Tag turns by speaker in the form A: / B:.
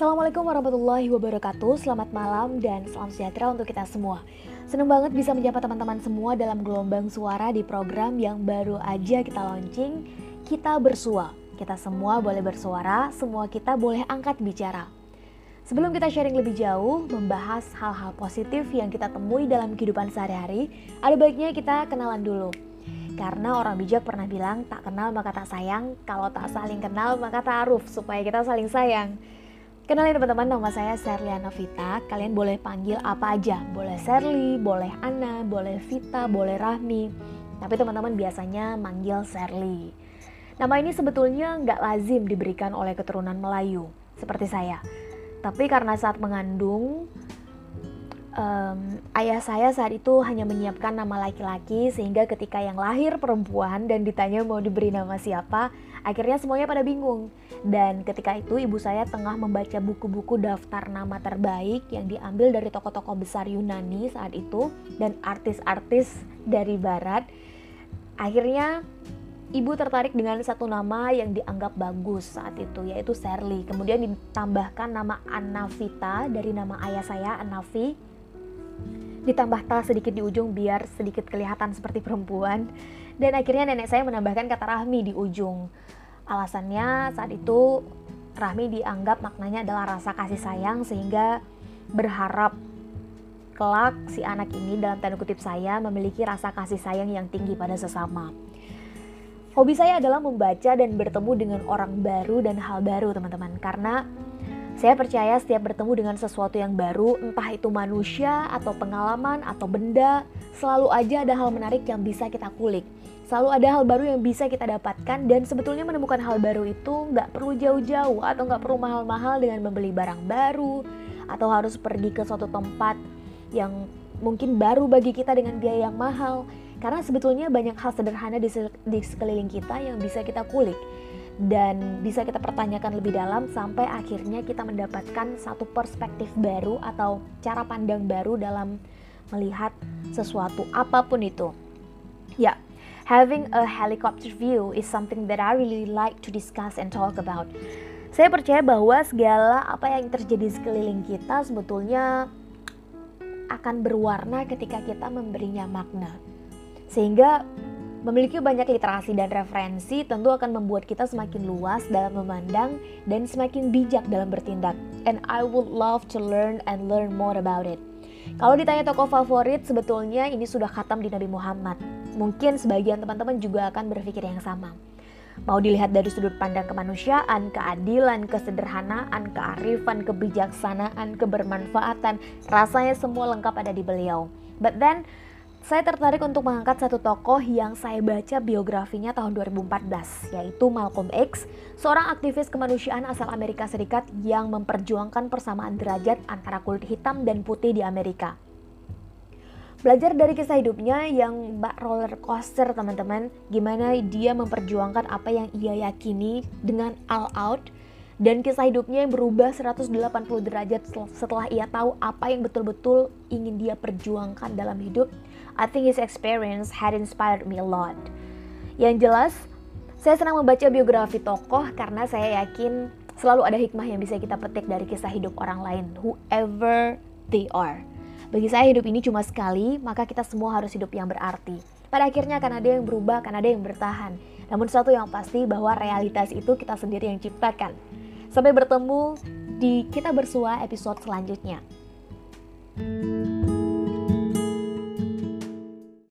A: Assalamualaikum warahmatullahi wabarakatuh. Selamat malam dan salam sejahtera untuk kita semua. Seneng banget bisa menyapa teman-teman semua dalam gelombang suara di program yang baru aja kita launching Kita Bersua. Kita semua boleh bersuara, semua kita boleh angkat bicara. Sebelum kita sharing lebih jauh, membahas hal-hal positif yang kita temui dalam kehidupan sehari-hari, ada baiknya kita kenalan dulu. Karena orang bijak pernah bilang, tak kenal maka tak sayang, kalau tak saling kenal maka ta'aruf, supaya kita saling sayang. Kenalin teman-teman, nama saya Serliana Vita. Kalian boleh panggil apa aja. Boleh Serli, boleh Ana, boleh Vita, boleh Rahmi. Tapi teman-teman biasanya manggil Serli. Nama ini sebetulnya nggak lazim diberikan oleh keturunan Melayu, seperti saya. Tapi karena saat mengandung, um, ayah saya saat itu hanya menyiapkan nama laki-laki sehingga ketika yang lahir perempuan dan ditanya mau diberi nama siapa, akhirnya semuanya pada bingung. Dan ketika itu ibu saya tengah membaca buku-buku daftar nama terbaik yang diambil dari tokoh-tokoh besar Yunani saat itu dan artis-artis dari barat. Akhirnya Ibu tertarik dengan satu nama yang dianggap bagus saat itu yaitu Serly. Kemudian ditambahkan nama Anavita dari nama ayah saya Anavi. Ditambah ta sedikit di ujung biar sedikit kelihatan seperti perempuan. Dan akhirnya nenek saya menambahkan kata Rahmi di ujung. Alasannya saat itu Rahmi dianggap maknanya adalah rasa kasih sayang sehingga berharap kelak si anak ini dalam tanda kutip saya memiliki rasa kasih sayang yang tinggi pada sesama. Hobi saya adalah membaca dan bertemu dengan orang baru dan hal baru, teman-teman. Karena saya percaya setiap bertemu dengan sesuatu yang baru, entah itu manusia atau pengalaman atau benda, selalu aja ada hal menarik yang bisa kita kulik. Selalu ada hal baru yang bisa kita dapatkan dan sebetulnya menemukan hal baru itu nggak perlu jauh-jauh atau nggak perlu mahal-mahal dengan membeli barang baru atau harus pergi ke suatu tempat yang mungkin baru bagi kita dengan biaya yang mahal. Karena sebetulnya banyak hal sederhana di, sekeliling kita yang bisa kita kulik dan bisa kita pertanyakan lebih dalam sampai akhirnya kita mendapatkan satu perspektif baru atau cara pandang baru dalam melihat sesuatu apa pun itu. Ya, having a helicopter view is something that I really like to discuss and talk about. Saya percaya bahwa segala apa yang terjadi sekeliling kita sebetulnya akan berwarna ketika kita memberinya makna. Sehingga memiliki banyak literasi dan referensi tentu akan membuat kita semakin luas dalam memandang dan semakin bijak dalam bertindak. And I would love to learn and learn more about it. Kalau ditanya tokoh favorit, sebetulnya ini sudah khatam di Nabi Muhammad. Mungkin sebagian teman-teman juga akan berpikir yang sama. Mau dilihat dari sudut pandang kemanusiaan, keadilan, kesederhanaan, kearifan, kebijaksanaan, kebermanfaatan, rasanya semua lengkap ada di beliau. But then, saya tertarik untuk mengangkat satu tokoh yang saya baca biografinya tahun 2014, yaitu Malcolm X, seorang aktivis kemanusiaan asal Amerika Serikat yang memperjuangkan persamaan derajat antara kulit hitam dan putih di Amerika. Belajar dari kisah hidupnya yang bak roller coaster teman-teman, gimana dia memperjuangkan apa yang ia yakini dengan all out, dan kisah hidupnya yang berubah 180 derajat setelah ia tahu apa yang betul-betul ingin dia perjuangkan dalam hidup I think his experience had inspired me a lot. Yang jelas, saya senang membaca biografi tokoh karena saya yakin selalu ada hikmah yang bisa kita petik dari kisah hidup orang lain, whoever they are. Bagi saya hidup ini cuma sekali, maka kita semua harus hidup yang berarti. Pada akhirnya akan ada yang berubah, akan ada yang bertahan. Namun satu yang pasti bahwa realitas itu kita sendiri yang ciptakan. Sampai bertemu di Kita Bersua episode selanjutnya. thank you